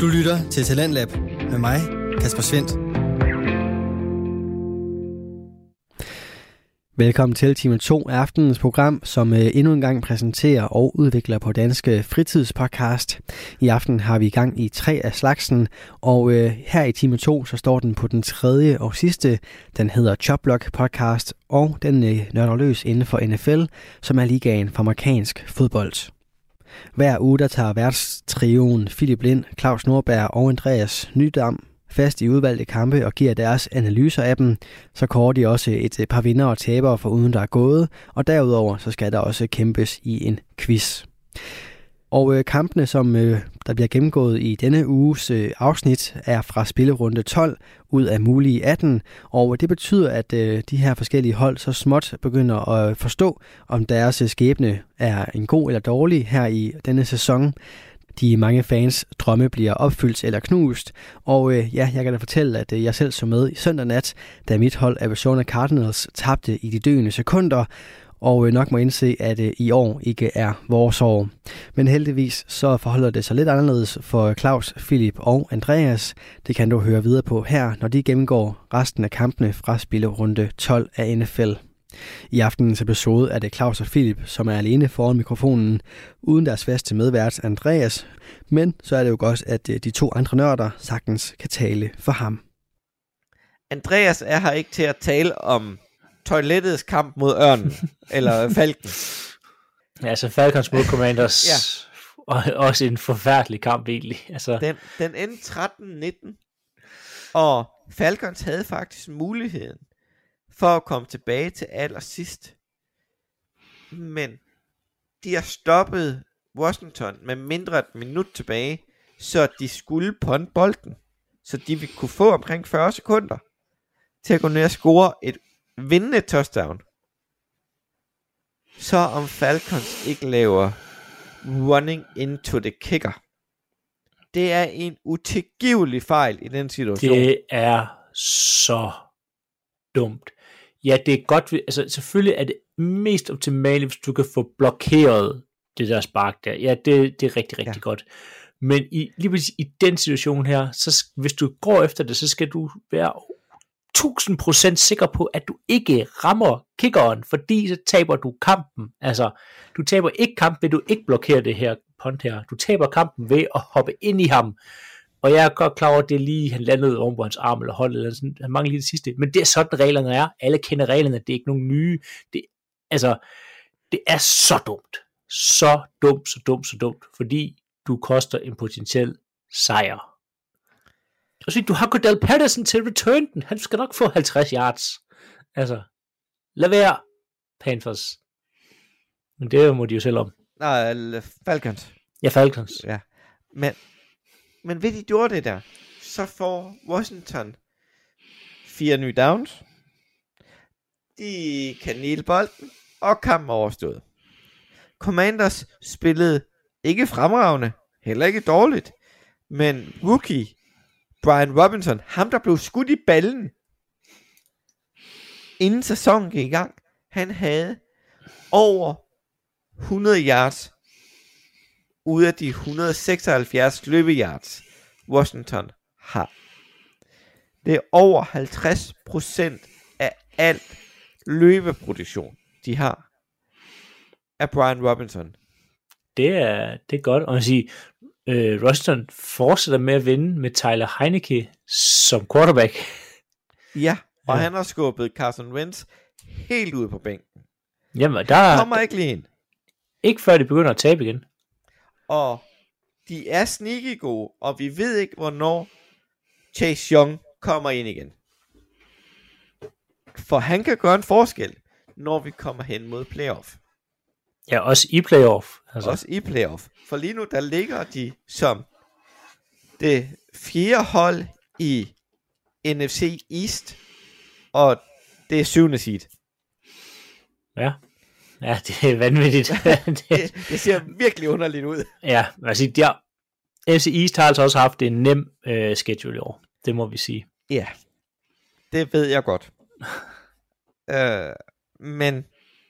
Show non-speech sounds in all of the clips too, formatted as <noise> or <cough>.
Du lytter til Talentlab med mig, Kasper Svendt. Velkommen til time 2 af aftenens program, som øh, endnu en gang præsenterer og udvikler på Danske Fritidspodcast. I aften har vi i gang i tre af slagsen, og øh, her i time 2 så står den på den tredje og sidste. Den hedder Choplock Podcast, og den øh, nørder løs inden for NFL, som er ligaen for amerikansk fodbold. Hver uge der tager værtstrioen Philip Lind, Claus Nordberg og Andreas Nydam fast i udvalgte kampe og giver deres analyser af dem. Så kårer de også et par vinder og tabere for uden der er gået, og derudover så skal der også kæmpes i en quiz. Og øh, kampene, som øh, der bliver gennemgået i denne uges øh, afsnit, er fra spillerunde 12 ud af mulige 18, og øh, det betyder, at øh, de her forskellige hold så småt begynder at øh, forstå, om deres øh, skæbne er en god eller dårlig her i denne sæson. De mange fans drømme bliver opfyldt eller knust, og øh, ja, jeg kan da fortælle, at øh, jeg selv så med i søndag nat, da mit hold Arizona Cardinals tabte i de døende sekunder, og øh, nok må indse, at øh, i år ikke er vores år. Men heldigvis så forholder det sig lidt anderledes for Claus, Philip og Andreas. Det kan du høre videre på her, når de gennemgår resten af kampene fra spillerunde 12 af NFL. I aftenens episode er det Claus og Philip, som er alene foran mikrofonen, uden deres faste medvært Andreas, men så er det jo godt, at øh, de to andre nørder sagtens kan tale for ham. Andreas er her ikke til at tale om toilettets kamp mod ørnen, <laughs> eller falken. Ja, altså Falcons mod Commanders, ja. og også en forfærdelig kamp egentlig. Altså. Den, den endte 13-19, og Falcons havde faktisk muligheden for at komme tilbage til allersidst. Men de har stoppet Washington med mindre et minut tilbage, så de skulle ponde bolden, så de ville kunne få omkring 40 sekunder til at gå ned og score et vindende touchdown. Så om Falcons ikke laver running into the kicker. Det er en utilgivelig fejl i den situation. Det er så dumt. Ja, det er godt, altså selvfølgelig er det mest optimale, hvis du kan få blokeret det der spark der. Ja, det, det er rigtig, rigtig ja. godt. Men i, lige præcis i den situation her, så hvis du går efter det, så skal du være 1000% sikker på, at du ikke rammer kickeren, fordi så taber du kampen. Altså, du taber ikke kampen ved, du ikke blokerer det her punt her. Du taber kampen ved at hoppe ind i ham. Og jeg er godt klar over, at det er lige, han landede oven på hans arm eller hold, eller sådan, han mangler lige det sidste. Men det er sådan, reglerne er. Alle kender reglerne, det er ikke nogen nye. Det, altså, det er så dumt. Så dumt, så dumt, så dumt. Fordi du koster en potentiel sejr. Og så du har Cordell Patterson til return den. Han skal nok få 50 yards. Altså, lad være, Panthers. Men det må de jo selv om. Nej, Falcons. Ja, Falcons. Ja. Men, men ved de gjorde det der, så får Washington fire nye downs. De kan næle bolden, og kampen overstået. Commanders spillede ikke fremragende, heller ikke dårligt, men rookie Brian Robinson, ham der blev skudt i ballen, inden sæsonen gik i gang, han havde over 100 yards ud af de 176 løbeyards, Washington har. Det er over 50% af alt løbeproduktion, de har, af Brian Robinson. Det er, det er godt. Og man siger, øh, Washington fortsætter med at vinde med Tyler Heineke som quarterback. Ja, og ja. han har skubbet Carson Wentz helt ud på bænken. Jamen, der kommer ikke lige ind. Ikke før de begynder at tabe igen. Og de er sneaky gode, og vi ved ikke, hvornår Chase Young kommer ind igen. For han kan gøre en forskel, når vi kommer hen mod playoff. Ja, også i playoff. Altså. Også i playoff. For lige nu, der ligger de som det fjerde hold i NFC East, og det er syvende seed. Ja. Ja, det er vanvittigt. <laughs> det, det ser virkelig underligt ud. Ja, altså, ja, NFC East har altså også haft en nem øh, schedule i år. Det må vi sige. Ja, det ved jeg godt. <laughs> øh, men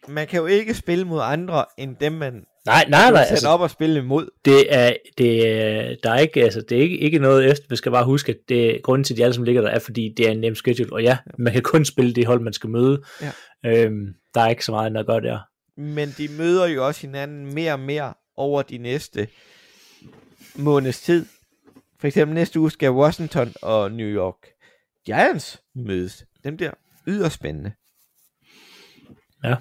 man kan jo ikke spille mod andre, end dem man Nej, nej, nej. Altså, op og spille imod. det er, det er, der er ikke, altså, det er ikke, ikke noget efter, vi skal bare huske, at det, grunden til, at de alle sammen ligger der, er, fordi det er en nem schedule, og ja, man kan kun spille det hold, man skal møde. Ja. Øhm, der er ikke så meget andet at gøre der. Men de møder jo også hinanden mere og mere over de næste måneds tid. For eksempel næste uge skal Washington og New York Giants mødes. Dem bliver yderst spændende. Ja.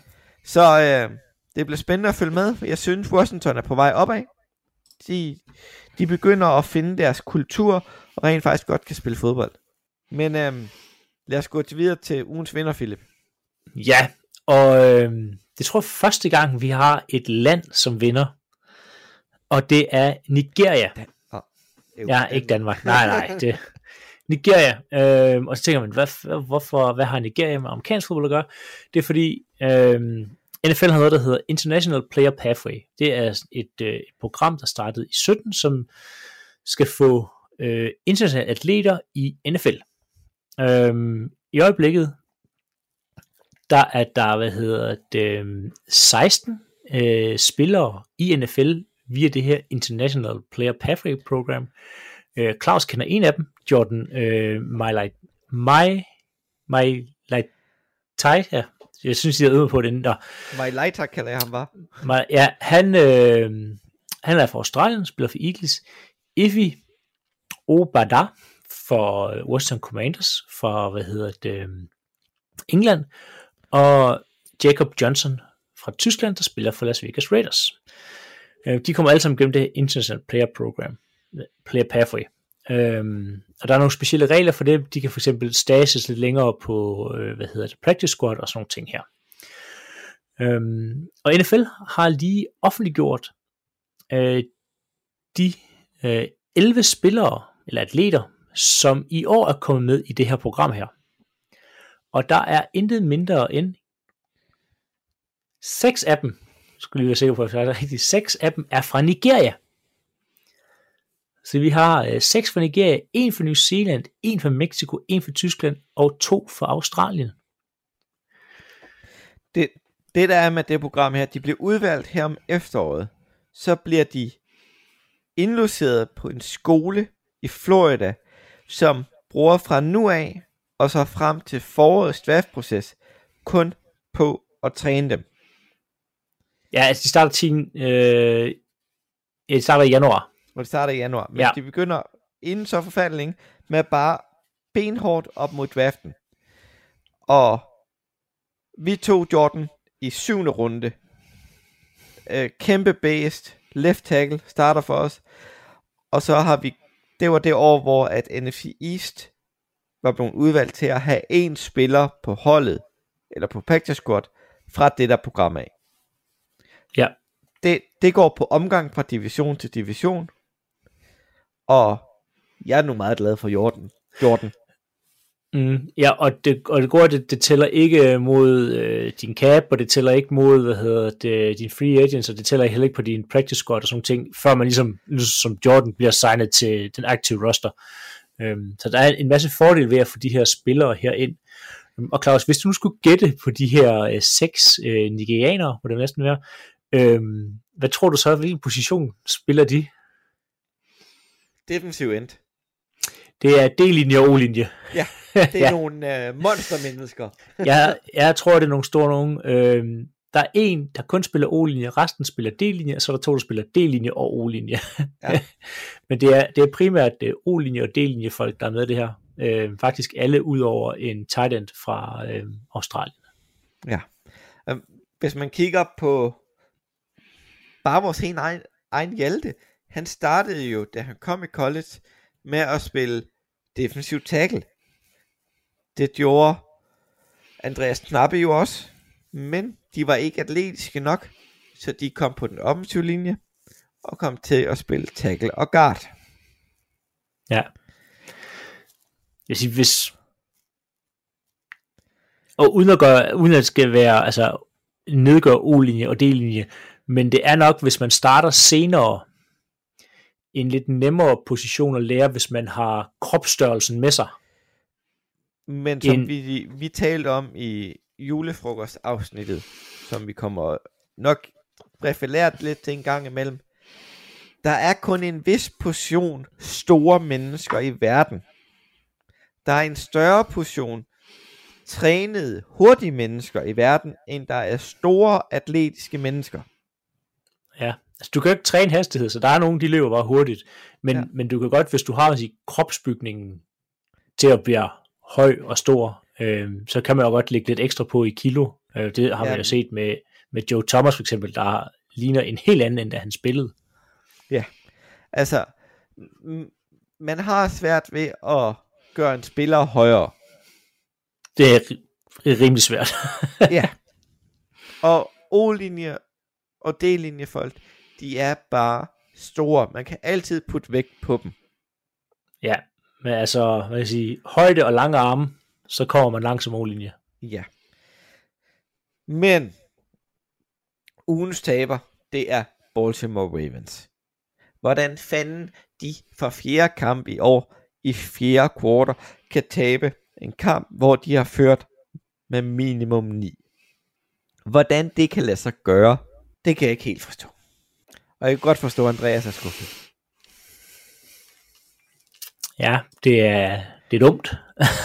Så øh, det bliver spændende at følge med. Jeg synes, Washington er på vej opad. De, de begynder at finde deres kultur, og rent faktisk godt kan spille fodbold. Men øh, lad os gå til videre til ugens vinder, Philip. Ja, og øhm, det tror jeg første gang, vi har et land, som vinder, og det er Nigeria. Ja, ikke Danmark. Nej, nej. Det, Nigeria. Øh, og så tænker man, hvad, hvorfor, hvad har Nigeria med amerikansk fodbold at gøre? Det er fordi, øh, NFL har noget, der hedder International Player Pathway. Det er et, øh, et program, der startede i 17, som skal få øh, internationale atleter i NFL. Øh, I øjeblikket, der er der, hvad hedder det, øh, 16 øh, spillere i NFL via det her International Player Pathway Program. Øh, Claus kender en af dem, Jordan øh, My My My ja. Jeg synes, jeg er ude på den der. My Lighter kalder jeg ham bare. My, ja, han, øh, han er fra Australien, spiller for Eagles. Ifi Obada for Western Commanders for, hvad hedder det, England. Og Jacob Johnson fra Tyskland, der spiller for Las Vegas Raiders. De kommer alle sammen gennem det International Player Program, Player Pathway. Øhm, og der er nogle specielle regler for det. De kan for eksempel stages lidt længere på, øh, hvad hedder det, practice squad og sådan nogle ting her. Øhm, og NFL har lige offentliggjort øh, de øh, 11 spillere, eller atleter, som i år er kommet med i det her program her. Og der er intet mindre end seks af dem, skulle lige være sikker på, at jeg er rigtigt, seks af dem er fra Nigeria. Så vi har øh, seks fra Nigeria, en fra New Zealand, en fra Mexico, en fra Tyskland og to fra Australien. Det, det der er med det program her, de bliver udvalgt her om efteråret, så bliver de indlogeret på en skole i Florida, som bruger fra nu af og så frem til forårets draftproces kun på at træne dem. Ja, altså de starter 10, øh, de starter i januar. Og det starter i januar. Men Ja. de begynder inden så forfærdelig længe med bare benhårdt op mod draften. Og vi tog Jordan i syvende runde. Øh, kæmpe based, left tackle, starter for os. Og så har vi, det var det år, hvor at NFC East var blevet udvalgt til at have en spiller på holdet, eller på practice squad, fra det der program af. Ja. Det, det går på omgang fra division til division. Og jeg er nu meget glad for Jordan. Jordan. Mm, ja, og det, og det går, det, det tæller ikke øh, mod øh, din cap, og det tæller ikke mod, hvad hedder det, din free agents, og det tæller heller ikke på din practice squad og sådan ting, før man ligesom, ligesom, som Jordan bliver signet til den aktive roster. Øhm, så der er en masse fordel ved at få de her spillere her ind. Øhm, og Claus, hvis du nu skulle gætte på de her øh, seks øh, nigerianere, må det næsten være, øh, hvad tror du så, hvilken position spiller de? Defensiv end. Det er D-linje og O-linje. Ja, <laughs> det er Ja. nogle øh, monstermennesker. <laughs> jeg, jeg tror, det er nogle store nogen. Øhm, der er en, der kun spiller O-linje, resten spiller D-linje, og så er der to, der spiller D-linje og O-linje. Ja. <laughs> Men det er, det er primært øh, O-linje og D-linje folk, der er med det her. Øhm, faktisk alle ud over en tight end fra øhm, Australien. Ja. Øhm, Hvis man kigger på bare vores helt egen, egen Hjalte, han startede jo, da han kom i college, med at spille defensiv tackle. Det gjorde Andreas Knappe jo også, men de var ikke atletiske nok, så de kom på den offensive linje, og kom til at spille tackle og guard. Ja. Jeg siger, hvis... Og uden at, gøre, uden at det skal være, altså, nedgøre O-linje og D-linje, men det er nok, hvis man starter senere, en lidt nemmere position at lære, hvis man har kropsstørrelsen med sig. Men som En- vi, vi talte om i julefrokostafsnittet, som vi kommer nok refereret lidt til en gang imellem. Der er kun en vis portion store mennesker i verden. Der er en større portion trænede, hurtige mennesker i verden, end der er store atletiske mennesker. Ja, altså du kan jo ikke træne hastighed, så der er nogen, de løber bare hurtigt. Men, Ja. ja. men du kan godt, hvis du har sige, kropsbygningen til at blive høj og stor, øh, så kan man jo godt lægge lidt ekstra på i kilo. Øh, det har Ja. man jo set med, med Joe Thomas for eksempel, der ligner en helt anden, end da han spillede. Altså, m- man har svært ved at gøre en spiller højere. Det er ri- rimelig svært. ja. Og O-linje og D-linjefolk, de er bare store. Man kan altid putte vægt på dem. ja, men altså, hvad kan jeg sige, højde og lange arme, så kommer man langt som linje. Ja. Men ugens taber, det er Baltimore Ravens. Hvordan fanden de for fjerde kamp i år i fjerde kvartal kan tabe en kamp, hvor de har ført med minimum 9. Hvordan det kan lade sig gøre, det kan jeg ikke helt forstå. Og jeg kan godt forstå, at Andreas er skuffet. Ja, det er, det er dumt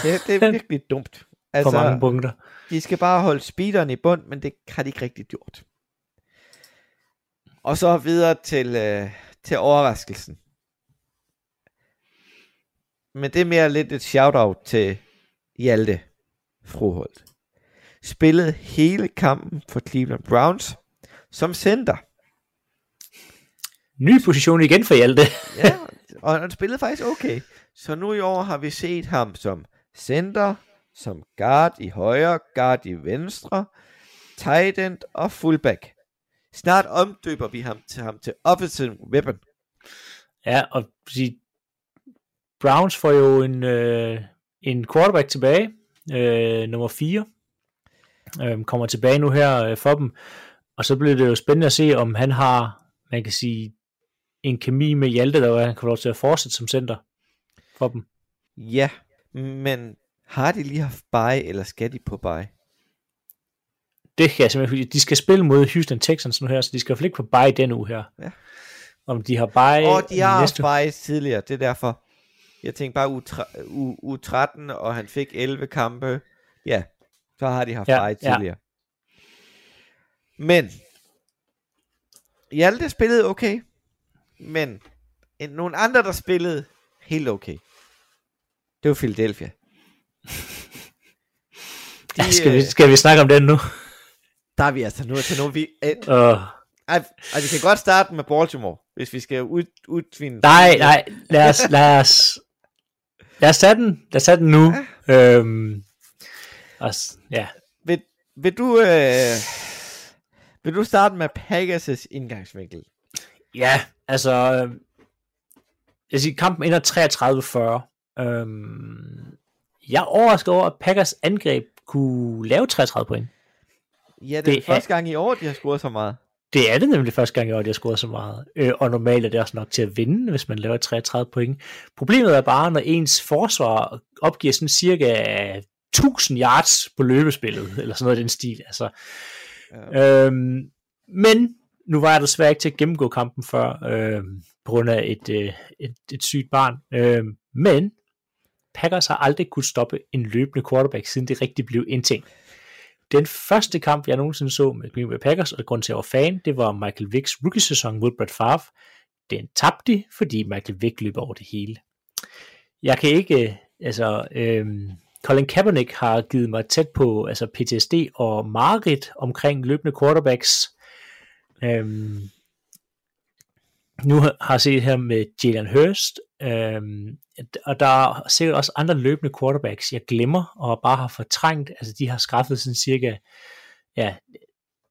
Det, det er <laughs> virkelig dumt. altså, på mange punkter. De skal bare holde speederen i bund, men det har de ikke rigtig gjort. Og så videre til, øh, til overraskelsen. Men det er mere lidt et shout-out til Hjalte Froholt. Spillede hele kampen for Cleveland Browns som center. Ny position igen for Hjalte. <laughs> Ja, og han spillede faktisk okay. Så nu i år har vi set ham som center, som guard i højre, guard i venstre, tight end og fullback. Snart omdøber vi ham til ham til offensive weapon. Ja, og sige, Browns får jo en, øh, en quarterback tilbage, øh, nummer 4, øh, kommer tilbage nu her øh, for dem, og så bliver det jo spændende at se, om han har, man kan sige, en kemi med Hjalte, der hvor han kan få lov til at fortsætte som center for dem. Ja, men har de lige haft bye, eller skal de på bye? Det kan jeg simpelthen, de skal spille mod Houston Texans nu her, så de skal i ikke på bye den uge her. Ja. Om de har bye Og de har næste bye tidligere, det er derfor. Jeg tænkte bare u, u, u 13, og han fik 11 kampe. Ja, så har de haft Ja, bye ja. tidligere. Men, Hjalte spillede okay, men en, nogle andre, der spillede helt okay. Det var Philadelphia. <laughs> De, Ja, skal, vi, øh, skal vi snakke om den nu? Der er vi altså nu til nu. Vi, øh, Uh, ej, ej, vi kan godt starte med Baltimore, hvis vi skal ud, udtvinde. nej, nej, lad os, lad os, lad os tage den, lad os tage den nu. Øhm, og, ja, Vil, vil du... Øh, vil du starte med Pegasus indgangsvinkel? ja, altså, jeg siger, kampen ender 33-40. Øhm, jeg er overrasket over, at Packers angreb kunne lave 33 point. Ja, det er Det første gang i år, de har scoret så meget. Det er det nemlig første gang i år, de har scoret så meget. Øh, og normalt er det også nok til at vinde, hvis man laver 33 point. Problemet er bare, når ens forsvar opgiver sådan cirka 1000 yards på løbespillet, eller sådan noget i den stil. Altså, Ja. øhm, men nu var jeg desværre ikke til at gennemgå kampen før, øh, på grund af et, øh, et, et sygt barn. Øh, men Packers har aldrig kunne stoppe en løbende quarterback, siden det rigtig blev en ting. Den første kamp, jeg nogensinde så med Green Bay Packers, og grund til at jeg var fan, det var Michael Vicks rookie-sæson mod Brett Favre. Den tabte de, fordi Michael Vick løb over det hele. Jeg kan ikke, øh, altså, øhm, Colin Kaepernick har givet mig tæt på altså PTSD og mareridt omkring løbende quarterbacks. Øhm, nu har jeg set her med Jalen Hurst, øhm, og der er sikkert også andre løbende quarterbacks, jeg glemmer og bare har fortrængt. Altså de har skaffet sådan cirka ja,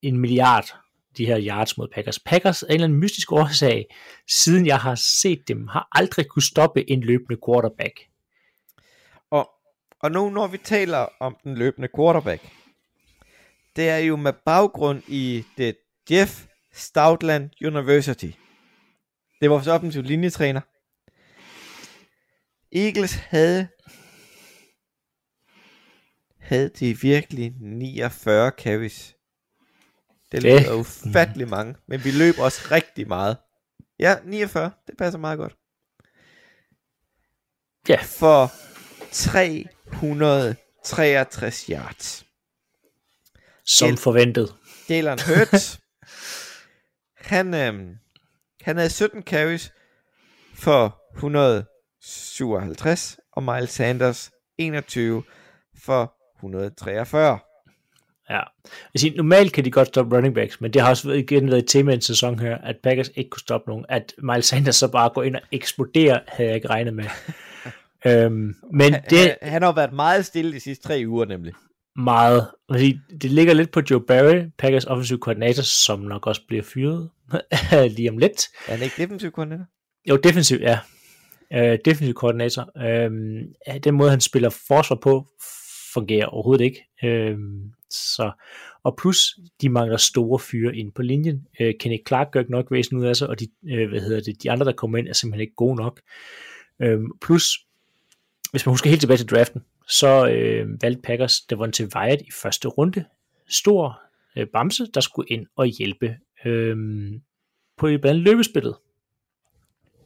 en milliard de her yards mod Packers. Packers af en eller anden mystisk årsag, siden jeg har set dem, har aldrig kunne stoppe en løbende quarterback. Og, og nu når vi taler om den løbende quarterback, det er jo med baggrund i det Jeff Stoutland University. Det var vores offensiv linjetræner. Eagles havde havde de virkelig 49 carries. Det lyder ufattelig mange, men vi løb også rigtig meget. Ja, 49, det passer meget godt. Ja. For 363 yards. Som Hjælp. forventet. Jalen Hurts, han, øhm, han havde 17 carries for 157, og Miles Sanders 21 for 143. Ja. Jeg siger, normalt kan de godt stoppe running backs, men det har også igen været et tema i en sæson her, at Packers ikke kunne stoppe nogen. At Miles Sanders så bare går ind og eksploderer, havde jeg ikke regnet med. <laughs> øhm, men Han, det han, han har været meget stille de sidste tre uger nemlig. Meget, det ligger lidt på Joe Barry, Packers offensive koordinator, som nok også bliver fyret <laughs> lige om lidt. Er han ikke defensiv koordinator? Jo, defensiv, ja. Øh, defensiv koordinator. Øh, den måde, han spiller forsvar på, fungerer overhovedet ikke. Øh, så, og plus, de mangler store fyre ind på linjen. Øh, Kenny Clark gør ikke nok væsen ud af sig, og de, øh, hvad hedder det, de andre, der kommer ind, er simpelthen ikke gode nok. Øh, plus, hvis man husker helt tilbage til draften, så øh, valgte Packers Devontae Wyatt i første runde. Stor øh, bamse, der skulle ind og hjælpe øh, på blandt andet løbespillet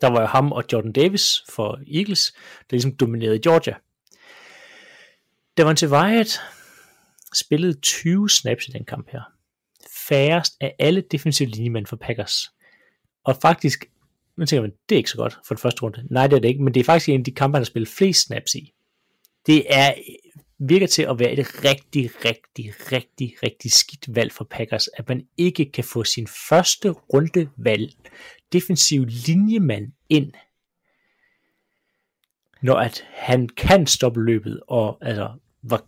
der var jo ham og Jordan Davis for Eagles, der ligesom dominerede Georgia. Devontae Wyatt spillede 20 snaps i den kamp her. Færrest af alle defensive linjemænd for Packers. Og faktisk, nu tænker man, det er ikke så godt for den første runde. Nej, det er det ikke, men det er faktisk en af de kampe, han har spillet flest snaps i. Det er virker til at være et rigtig, rigtig, rigtig, rigtig skidt valg for Packers, at man ikke kan få sin første runde valg defensiv linjemand ind, når at han kan stoppe løbet, og altså, var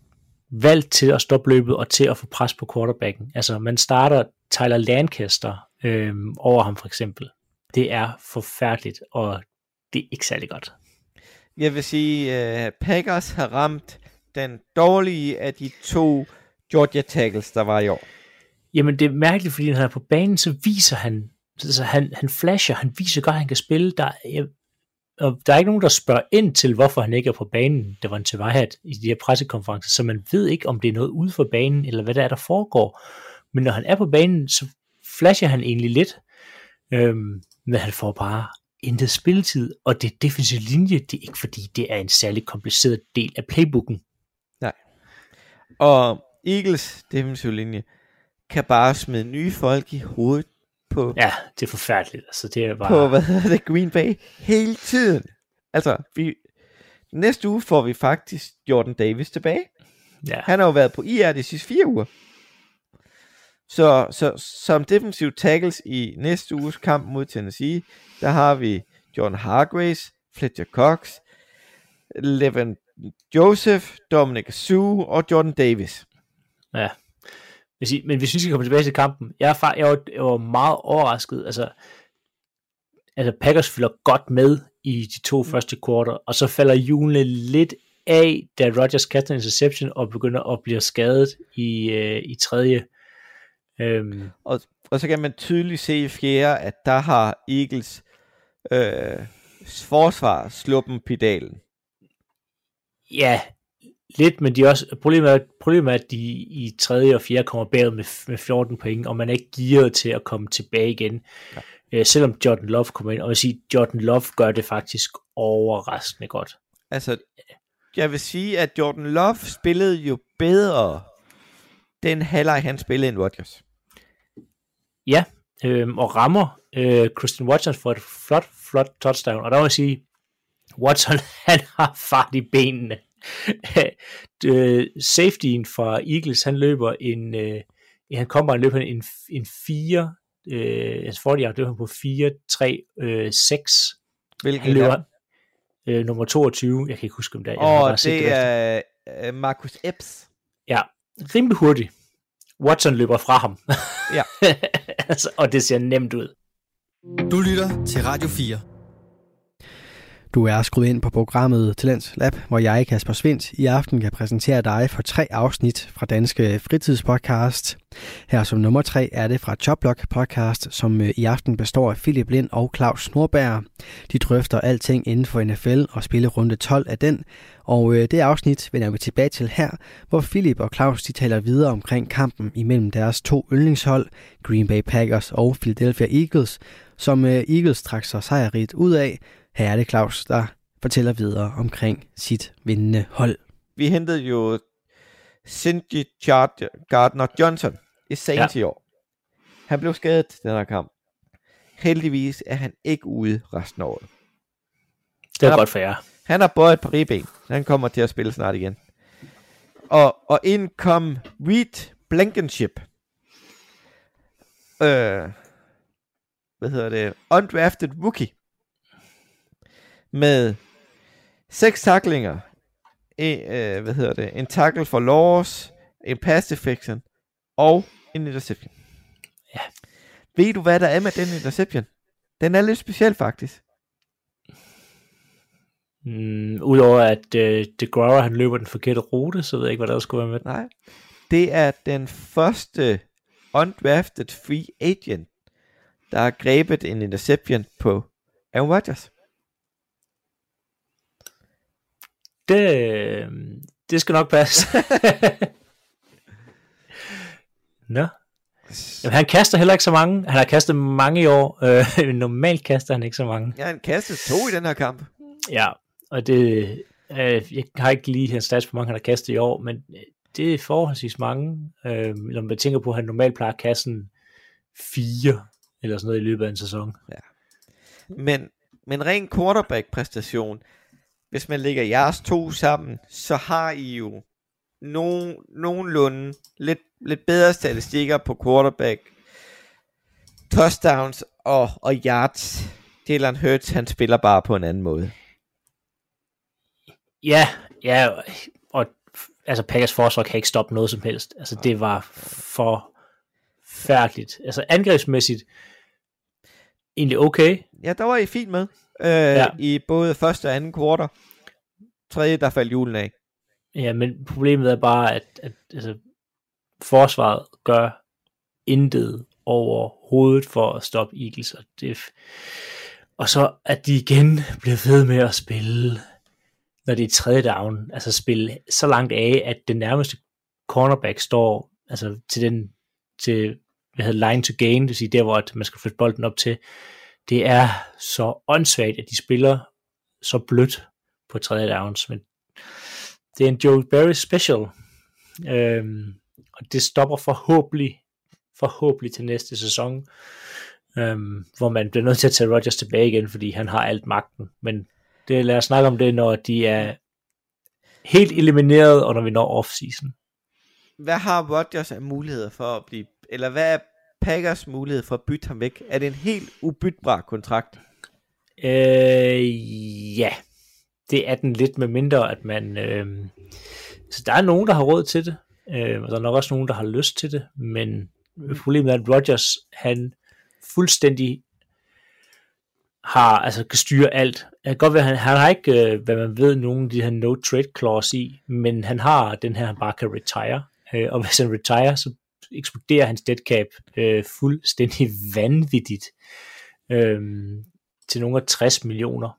valgt til at stoppe løbet, og til at få pres på quarterbacken. Altså, man starter Tyler Lancaster øhm, over ham for eksempel. Det er forfærdeligt, og det er ikke særlig godt. Jeg vil sige, uh, Packers har ramt den dårlige af de to Georgia tackles, der var i år. Jamen, det er mærkeligt, fordi når han er på banen, så viser han, altså han, han flasher, han viser godt, at han kan spille. Der, jeg, og der er ikke nogen, der spørger ind til, hvorfor han ikke er på banen. Det var en Tavahat i de her pressekonferencer, så man ved ikke, om det er noget ude for banen, eller hvad der er, der foregår. Men når han er på banen, så flasher han egentlig lidt, øhm, men han får bare intet spilletid, og det defensive linje, det er ikke fordi, det er en særlig kompliceret del af playbooken. Og Eagles defensiv linje kan bare smide nye folk i hovedet på, Ja, det er forfærdeligt. Altså, det er bare... på hvad hedder det, Green Bay hele tiden. Altså, vi, næste uge får vi faktisk Jordan Davis tilbage. ja. Han har jo været på IR de sidste fire uger. Så, så som defensive tackles i næste uges kamp mod Tennessee, der har vi John Hargraves, Fletcher Cox, Levin Joseph, Dominic Sue og Jordan Davis. Ja. Hvis I, men hvis vi skal komme tilbage til kampen, jeg, er, jeg, var, jeg var meget overrasket. Altså, altså Packers fylder godt med i de to første kvarter, og så falder hjulene lidt af, da Rodgers kaster en interception og begynder at blive skadet i, øh, i tredje. Øhm, Og, og så kan man tydeligt se i fjerde, at der har Eagles øh, forsvar sluppen pedalen. ja, lidt, men de også, problemet, er, problemet er, at de i tredje og fjerde kommer bagud med, med 14 point, og man er ikke gearet til at komme tilbage igen. Ja. Øh, selvom Jordan Love kommer ind, og jeg vil sige, Jordan Love gør det faktisk overraskende godt. Altså, jeg vil sige, at Jordan Love spillede jo bedre den halvleg, han spillede end Rodgers. Ja, øhm, og rammer øh, Christian Watson for et flot, flot touchdown. Og der må jeg sige, Watson <laughs> han har fart i benene. <laughs> øh, safetyen fra Eagles, han løber en, øh, han kommer og løber en, en 4, øh, altså 40 yard løber han på 4, 3, øh, 6. Hvilken Han løber øh, nummer 22, jeg kan ikke huske om det er. bare set det er øh, Marcus Epps. Ja, rimelig hurtigt. Watson løber fra ham. Ja. <laughs> altså, og det ser nemt ud. Du lytter til Radio 4. Du er skruet ind på programmet Talents Lab, hvor jeg, Kasper Svindt, i aften kan præsentere dig for tre afsnit fra Danske Fritidspodcast. Her som nummer tre er det fra Choplock podcast, som øh, i aften består af Philip Lind og Claus Nordberg. De drøfter alting inden for NFL og spiller runde 12 af den, og øh, det afsnit vender vi tilbage til her, hvor Philip og Claus de taler videre omkring kampen imellem deres to yndlingshold, Green Bay Packers og Philadelphia Eagles, som øh, Eagles trak sig sejrigt ud af, her er det Claus, der fortæller videre omkring sit vindende hold. Vi hentede jo Cindy Gardner Johnson i Saints ja. i år. Han blev skadet til den her kamp. Heldigvis er han ikke ude resten af året. Det er godt for jer. Han har både et par ribben. Han kommer til at spille snart igen. Og, og ind kom Reed Blankenship. Øh, hvad hedder det? Undrafted rookie med seks taklinger, en, øh, hvad hedder det, en tackle for loss, en pass deflection og en interception. Ja. Ved du, hvad der er med den interception? Den er lidt speciel faktisk. Mm, Udover at øh, DeGraw han løber den forkerte rute, så ved jeg ikke, hvad der skulle være med. Nej. Det er den første undrafted free agent, der har grebet en interception på Aaron Rodgers. Det, det skal nok passe. <laughs> Nå. Jamen, han kaster heller ikke så mange. Han har kastet mange i år. Øh, <laughs> normalt kaster han ikke så mange. Ja, han kastede to i den her kamp. Ja, og det... Øh, jeg har ikke lige hans stats, hvor mange han har kastet i år, men øh, det er forholdsvis mange. Øh, når man tænker på, at han normalt plejer at kaste fire eller sådan noget i løbet af en sæson. Ja. Men, men ren quarterback-præstation, hvis man lægger jeres to sammen, så har I jo nogen, nogenlunde lidt, lidt bedre statistikker på quarterback, touchdowns og, og yards. Jalen Hurts, han spiller bare på en anden måde. Ja, ja, og altså Packers forsvar kan ikke stoppe noget som helst. Altså det var for færdeligt. Altså angrebsmæssigt egentlig okay. Ja, der var I fint med øh, ja. i både første og anden kvartal. Tredje, der faldt julen af. Ja, men problemet er bare, at, at altså, forsvaret gør intet over hovedet for at stoppe Eagles. Og, det, og så at de igen bliver ved med at spille, når det er tredje down, altså spille så langt af, at den nærmeste cornerback står altså til den til hvad hedder line to gain, det vil sige der, hvor man skal flytte bolden op til, det er så åndssvagt, at de spiller så blødt på tredje downs, men det er en Joe Barry special, øhm, og det stopper forhåbentlig, forhåbentlig til næste sæson, øhm, hvor man bliver nødt til at tage Rodgers tilbage igen, fordi han har alt magten, men det, lad os snakke om det, når de er helt elimineret, og når vi når off-season. Hvad har Rodgers af muligheder for at blive, eller hvad er Packers mulighed for at bytte ham væk? Er det en helt ubytbar kontrakt? Øh, ja, det er den lidt med mindre, at man... Øh, så der er nogen, der har råd til det, øh, og der er nok også nogen, der har lyst til det, men problemet er, at Rodgers, han fuldstændig har, altså kan styre alt. Det kan godt være, han, han har ikke, øh, hvad man ved, nogen af de her no-trade clause i, men han har den her, han bare kan retire, øh, og hvis han retire, så eksploderer hans dead cap øh, fuldstændig vanvittigt øh, til nogle af 60 millioner.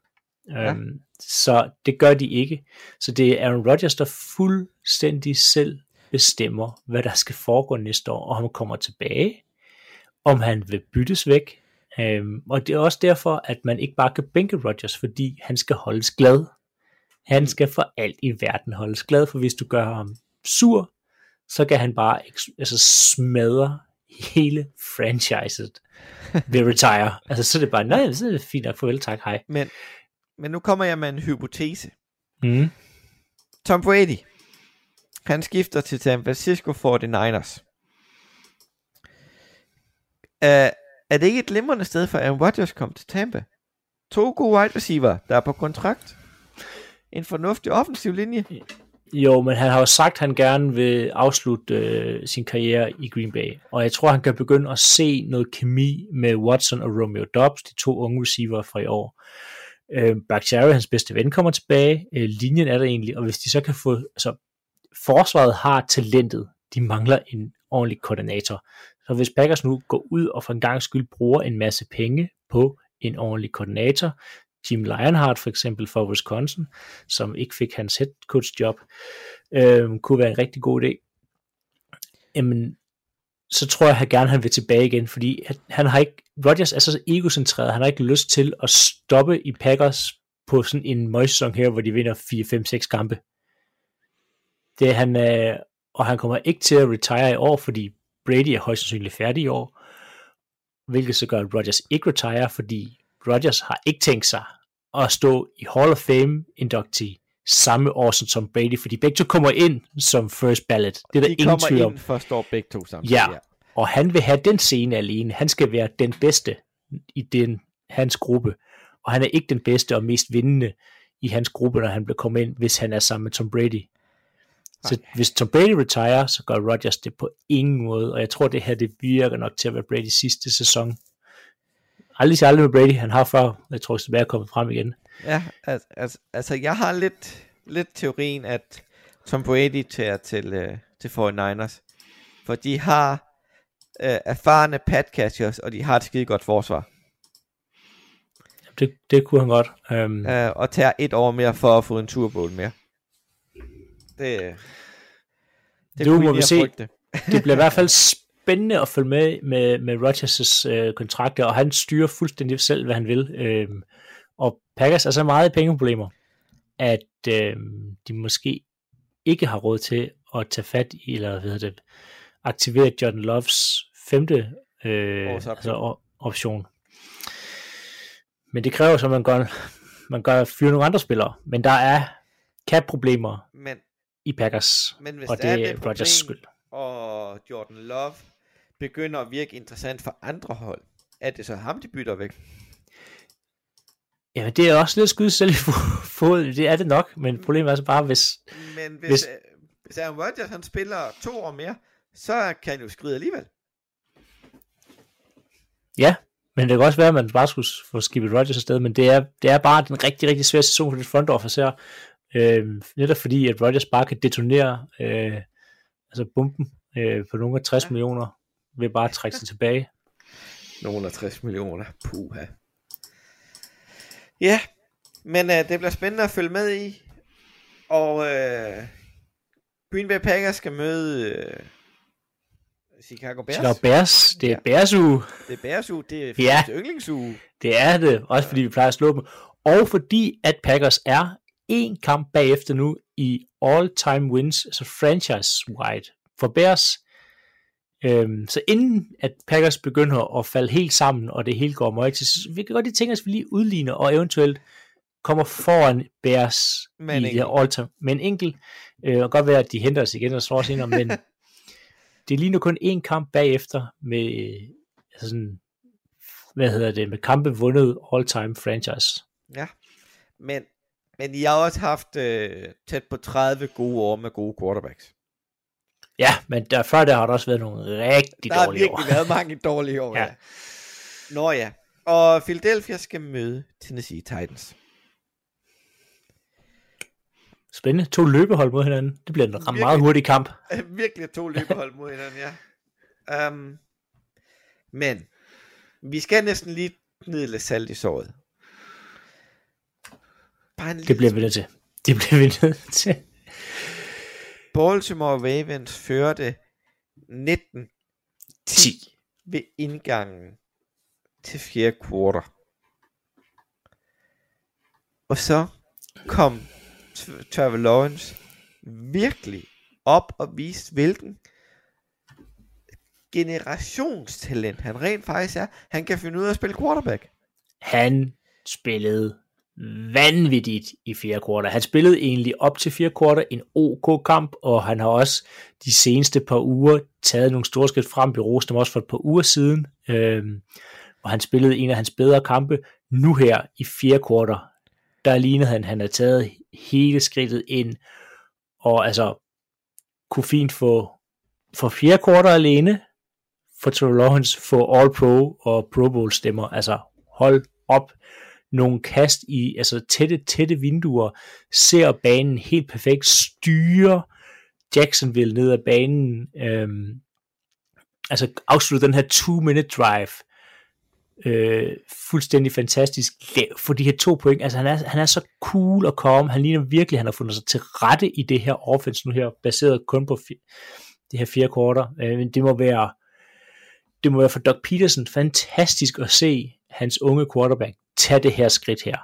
Ja. Øhm, så det gør de ikke. Så det er Aaron Rodgers, der fuldstændig selv bestemmer, hvad der skal foregå næste år, og han kommer tilbage, om han vil byttes væk. Øhm, og det er også derfor, at man ikke bare kan bænke Rodgers, fordi han skal holdes glad. Han mm. skal for alt i verden holdes glad, for hvis du gør ham sur, så kan han bare altså, smadre hele franchiset ved <laughs> retire. altså så er det bare, nej, så er det fint nok, farvel, tak, hej. Men men nu kommer jeg med en hypotese. Mm. Tom Brady, han skifter til San Francisco 49ers. Er, er det ikke et glimrende sted for Aaron Rodgers kom til Tampa? To gode wide receiver, der er på kontrakt. En fornuftig offensiv linje. Jo, men han har jo sagt, at han gerne vil afslutte øh, sin karriere i Green Bay. Og jeg tror, han kan begynde at se noget kemi med Watson og Romeo Dobbs, de to unge receiver fra i år. Øh, Bakhtiari, hans bedste ven, kommer tilbage. Øh, linjen er der egentlig, og hvis de så kan få, altså, forsvaret har talentet, de mangler en ordentlig koordinator. Så hvis Packers nu går ud og for en gang skyld bruger en masse penge på en ordentlig koordinator, Jim Lionheart for eksempel for Wisconsin, som ikke fik hans head coach job, øh, kunne være en rigtig god idé. Jamen, så tror jeg, at han gerne han vil tilbage igen, fordi han har ikke, Rodgers er så egocentreret, han har ikke lyst til at stoppe i Packers på sådan en møgsæson her, hvor de vinder 4-5-6 kampe. Det er han, øh, og han kommer ikke til at retire i år, fordi Brady er højst sandsynligt færdig i år, hvilket så gør, at Rodgers ikke retire, fordi Rodgers har ikke tænkt sig at stå i Hall of Fame inductee samme år som Tom Brady, fordi begge to kommer ind som first ballot. Det er der De ingen tvivl kommer om. ind for at stå begge to samtidig. Ja, og han vil have den scene alene. Han skal være den bedste i den, hans gruppe, og han er ikke den bedste og mest vindende i hans gruppe, når han bliver kommet ind, hvis han er sammen med Tom Brady. Så Nej. hvis Tom Brady retire, så gør Rodgers det på ingen måde, og jeg tror, det her det virker nok til at være Bradys sidste sæson. Aldrig sige aldrig med Brady, han har før, jeg tror, det er kommet frem igen. Ja, altså, altså, altså jeg har lidt, lidt teorien, at Tom Brady tager til, øh, til 49ers. For de har øh, erfarne pat catchers, og de har et skide godt forsvar. Det, det kunne han godt. Um, Øh, og tager et år mere for at få en Super Bowl mere. Det, øh, det Nu kunne må vi se. have frygtet. det bliver i hvert fald <laughs> spændende at følge med med, med Rodgers' øh, kontrakter, og han styrer fuldstændig selv, hvad han vil. Øhm, og Packers er så meget i pengeproblemer, at øhm, de måske ikke har råd til at tage fat i, eller hvad hedder det, aktivere Jordan Loves femte øh, altså, option. Men det kræver så, at man gør, man gør fyre nogle andre spillere. Men der er cap-problemer Men, i Packers, men hvis og det er er det Rodgers' problem, skyld. og Jordan Love begynder at virke interessant for andre hold, er det så ham, de bytter væk? Ja, det er også lidt skyde selv i fo- <laughs> foden, det er det nok, men problemet er så bare, hvis... Men hvis, Hvis- hvis, øh, hvis Aaron Rodgers han spiller to år mere, så kan han jo skride alligevel. Ja, men det kan også være, at man bare skulle få skibet Rodgers afsted, men det er, det er bare en rigtig, rigtig svær sæson for det front office her. Øh, netop fordi, at Rodgers bare kan detonere øh, altså bomben øh, på nogle af 60 ja. Ja. millioner ved bare at trække sig tilbage. Nogle af 60 millioner. Puha. Ja, men øh, det bliver spændende at følge med i. Og øh, Green Bay Packers skal møde øh, Chicago Bears. Chicago Bears, det er Ja. Bears uge. Det er Bears uge, det er ja. yndlingsuge. Det er det, også fordi vi plejer at slå dem. Og fordi at Packers er en kamp bagefter nu i all-time wins, altså franchise-wide for Bears. Øhm, så inden at Packers begynder at falde helt sammen, og det hele går møg til, så vi kan godt lige tænke os, at vi lige udligner, og eventuelt kommer foran Bears Med en i det her enkelt. all-time. Med en enkelt. Øh, og godt være, at de henter os igen og slår os senere, men <laughs> det er lige nu kun én kamp bagefter med altså sådan, hvad hedder det, med kampe vundet all-time franchise. Ja. Men, men I har også haft øh, tæt på 30 gode år med gode quarterbacks. Ja, men der, før der har der også været nogle rigtig Der har dårlige virkelig år. været <laughs> mange dårlige år, Ja. ja. Nå ja. Og Philadelphia skal møde Tennessee Titans. Spændende. To løbehold mod hinanden. Det bliver en Virkelig. meget hurtig kamp. <laughs> virkelig to løbehold mod hinanden, ja. Um, men, vi skal næsten lige ned lidt salt i såret. Bare en Det bliver vi nødt til. Det bliver vi nødt til. Baltimore Ravens førte 19 10. ved indgangen til fjerde kvartal. Og så kom Trevor Lawrence virkelig op og viste, hvilken generationstalent han rent faktisk er. Han kan finde ud af at spille quarterback. Han spillede vanvittigt i fjerde kvartal. Han spillede egentlig op til fjerde kvartal en OK kamp, og han har også de seneste par uger taget nogle store skridt frem. Vi roste dem også for et par uger siden, øh, og han spillede en af hans bedre kampe. Nu her i fjerde kvartal, der lignede han, han har taget hele skridtet ind, og altså kunne fint få for fjerde kvartal alene, for Trevor Lawrence få All Pro og Pro Bowl stemmer. Altså hold op nogle kast i altså tætte, tætte vinduer, ser banen helt perfekt, styrer Jacksonville ned ad banen, øhm, altså afslutter den her two-minute drive, øh, fuldstændig fantastisk, for de her to point, altså han er, han er så cool og calm, han ligner virkelig, han har fundet sig til rette i det her offense nu her, baseret kun på det her fire korter, øh, det må være, det må være for Doug Peterson fantastisk at se hans unge quarterback tage det her skridt her,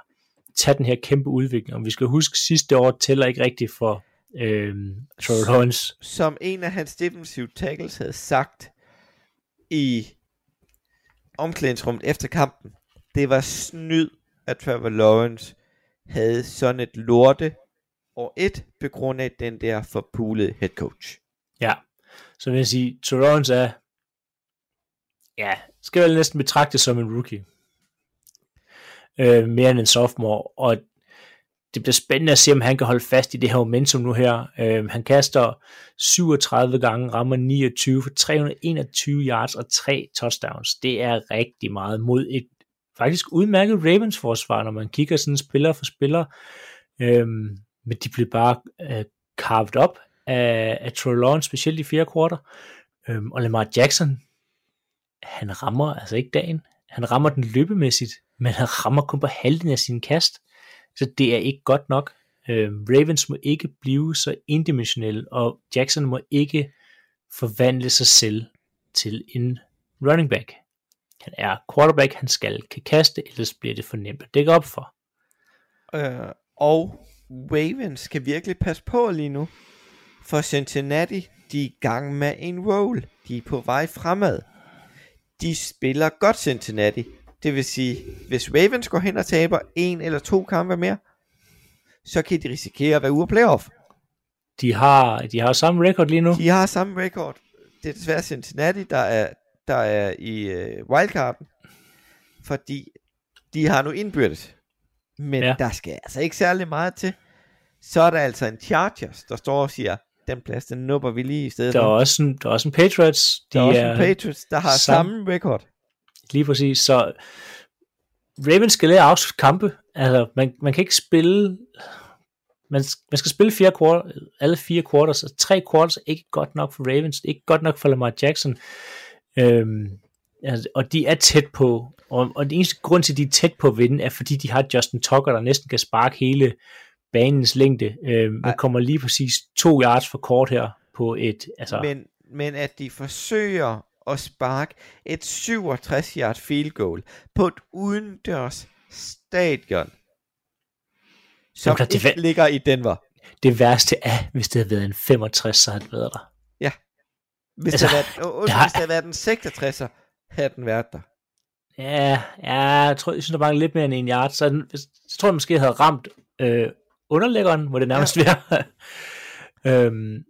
tage den her kæmpe udvikling, og vi skal huske, sidste år tæller ikke rigtigt for øh, Trevor Lawrence. Som en af hans defensive tackles havde sagt i omklædningsrummet efter kampen, det var snyd, at Trevor Lawrence havde sådan et lorte og et på grund af den der forpulede head coach. Ja, så vil jeg sige, Trevor Lawrence er, ja, skal vel næsten betragtes som en rookie. Øh, mere end en sophomore, og det bliver spændende at se, om han kan holde fast i det her momentum nu her. Øh, han kaster 37 gange, rammer 29 for 321 yards og 3 touchdowns. Det er rigtig meget mod et faktisk udmærket Ravens forsvar, når man kigger sådan spiller for spiller. Øh, men de bliver bare øh, carved op af, af Troy Lawrence, specielt i fjerde kvarter. Øh, og Lamar Jackson, han rammer altså ikke dagen. Han rammer den løbemæssigt, men han rammer kun på halvdelen af sin kast. Så det er ikke godt nok. Øh, Ravens må ikke blive så indimensionelle, og Jackson må ikke forvandle sig selv til en running back. Han er quarterback, han skal kan kaste, ellers bliver det for nemt at dække op for. Øh, og Ravens skal virkelig passe på lige nu, for Cincinnati, de er i gang med en roll. De er på vej fremad. De spiller godt Cincinnati, det vil sige, hvis Ravens går hen og taber en eller to kampe mere, så kan de risikere at være ude af playoff. De har, de har samme record lige nu. De har samme record. Det er desværre Cincinnati, der er, der er i uh, wildcarden, fordi de har nu indbyrdet. Men ja. der skal altså ikke særlig meget til. Så er der altså en Chargers, der står og siger, den plads, den nupper vi lige i stedet. Der er, også en, der er også en Patriots. De der er også en Patriots, der har samme, samme record. Lige præcis. Så Ravens skal lære at kampe. Altså, man, man kan ikke spille... Man, man skal spille fire quarter, alle fire quarters, og tre quarters er ikke godt nok for Ravens, det er ikke godt nok for Lamar Jackson. Øhm, altså, og de er tæt på, og, og den eneste grund til, at de er tæt på at vinde, er fordi de har Justin Tucker, der næsten kan sparke hele banens længde. Øhm, man kommer lige præcis to yards for kort her på et... Altså, men, men at de forsøger at sparke et 67 yard field goal på et udendørs stadion, som Jamen, det, ikke ligger i Denver. Det værste er, hvis det havde været en 65, så havde det været der. Ja. Hvis, altså, det, havde været, uh, der... hvis det havde været en 66, havde den været der. Ja, ja jeg, tror, jeg synes, der var lidt mere end en yard, så, den, så tror jeg måske, jeg havde ramt øh, underlæggeren, hvor det nærmest ja. være. <laughs> øhm,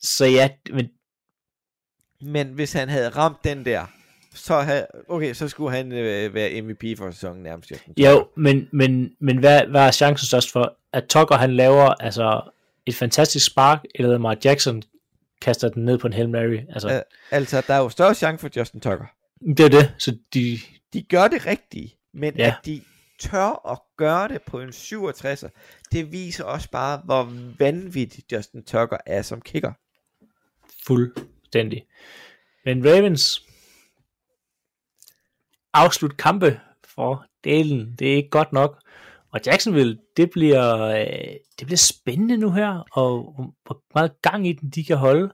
så ja, men men hvis han havde ramt den der, så havde, okay, så skulle han øh, være MVP for sæsonen nærmest. Jo, men, men, men hvad, hvad er chancen størst for, at Tucker han laver altså et fantastisk spark, eller Mark Jackson kaster den ned på en Hail Mary? Altså, uh, altså der er jo større chance for Justin Tucker. Det er det, så de... De gør det rigtigt, men ja. at de tør at gøre det på en 67'er, det viser også bare, hvor vanvittigt Justin Tucker er som kicker. Fuldstændig. Men Ravens afslut kampe for delen, det er ikke godt nok. Og Jacksonville, det bliver, øh, det bliver spændende nu her, og hvor meget gang i den de kan holde.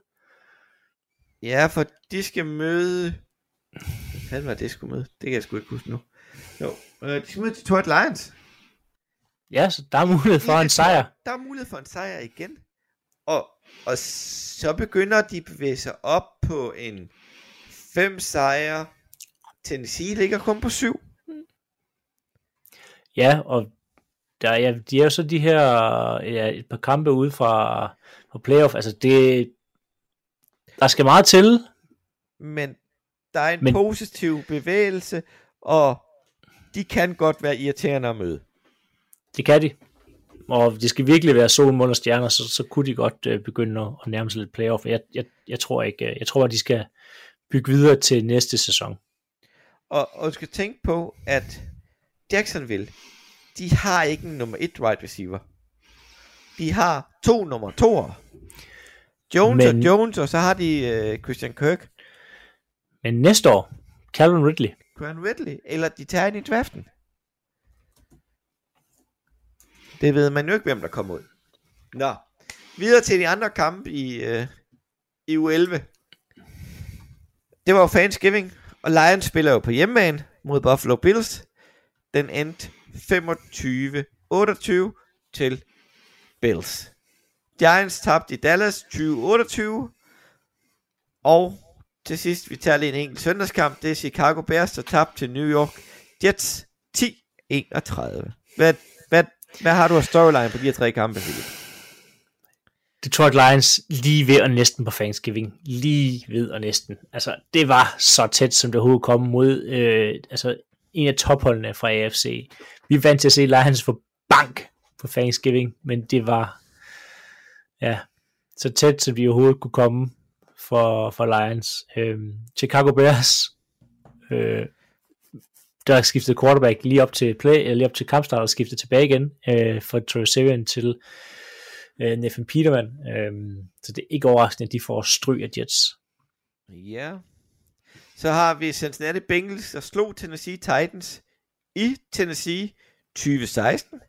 Ja, for de skal møde... Hvad var det, skulle møde? Det kan jeg sgu ikke huske nu. Jo, øh, de skal møde Detroit Lions. Ja, så der er mulighed for en sejr. Der er mulighed for en sejr igen. Og, og så begynder de at bevæge sig op på en fem sejre. Tennessee ligger kun på syv. Ja, og der, ja, de er jo så de her ja, et par kampe ude fra, fra playoff. Altså det, der skal meget til. Men der er en Men, positiv bevægelse, og de kan godt være irriterende at møde. Det kan de. Og det skal virkelig være sol, mål og stjerner, så, så kunne de godt uh, begynde at, at nærme sig lidt playoff. Jeg, jeg, jeg tror ikke, øh, jeg tror, at de skal, bygge videre til næste sæson. Og, og du skal tænke på, at Jacksonville, de har ikke en nummer et wide receiver. De har to nummer toer. Jones Men... Og Jones, og så har de øh, Christian Kirk, Men næste år, Calvin Ridley. Grant Ridley, eller de tager ind i draften. Det ved man jo ikke, hvem der kommer ud. Nå, videre til de andre kampe i, øh, i U11. Det var jo Thanksgiving, og Lions spiller jo på hjemmebane mod Buffalo Bills. Den endte 25-28 til Bills. Giants tabte i Dallas 20-28. Og til sidst, vi tager lige en enkelt søndagskamp. Det er Chicago Bears, der tabte til New York Jets 10-31. Hvad, hvad, har du af storyline på de her tre kampe, Philip? Detroit Lions lige ved og næsten på Thanksgiving. Lige ved og næsten. Altså, det var så tæt, som det overhovedet kom mod øh, altså, en af topholdene fra AFC. Vi er vant til at se Lions få bank på Thanksgiving, men det var ja, så tæt, som vi overhovedet kunne komme for, for Lions. Øh, Chicago Bears, øh, der skiftede quarterback lige op til play, eller lige op til kampstart og skiftede tilbage igen øh, fra Troy Sivan til øh, Nathan Peterman. Øh, så det er ikke overraskende, at de får stryg af Jets. Ja. Så har vi Cincinnati Bengals, der slog Tennessee Titans i Tennessee 2016.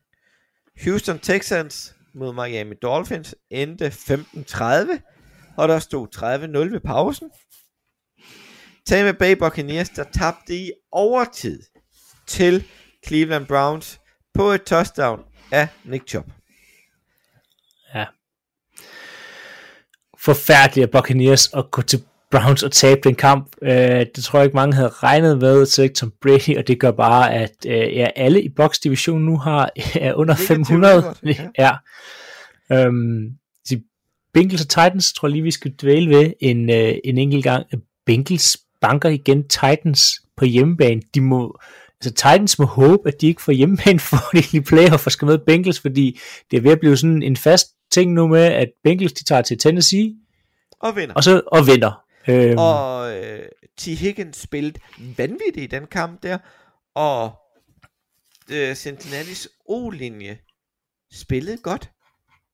Houston Texans mod Miami Dolphins endte 15-30, og der stod 30-0 ved pausen. Tampa Bay Buccaneers, der tabte i overtid til Cleveland Browns på et touchdown af Nick Chubb. Ja. Forfærdeligt af Buccaneers at gå til Browns og tabe den kamp. Øh, det tror jeg ikke mange havde regnet med, så ikke Tom Brady, og det gør bare, at øh, ja, alle i Box division nu har <laughs> er under Negativ 500. rekord, ja. ja. Øhm, de Bengals og Titans tror jeg lige, vi skal dvæle ved en, øh, en enkelt gang. Bengals banker igen Titans på hjemmebane. De må, altså Titans må håbe, at de ikke får hjemmebane <laughs> for de i playoff og skal med Bengals, fordi det er ved at blive sådan en fast ting nu med, at Bengals de tager til Tennessee, Og vinder. og så og vinder. Øhm, Og øh, T. Higgins spillede vanvittigt i den kamp der. Og øh, Cincinnati's O-linje spillede godt.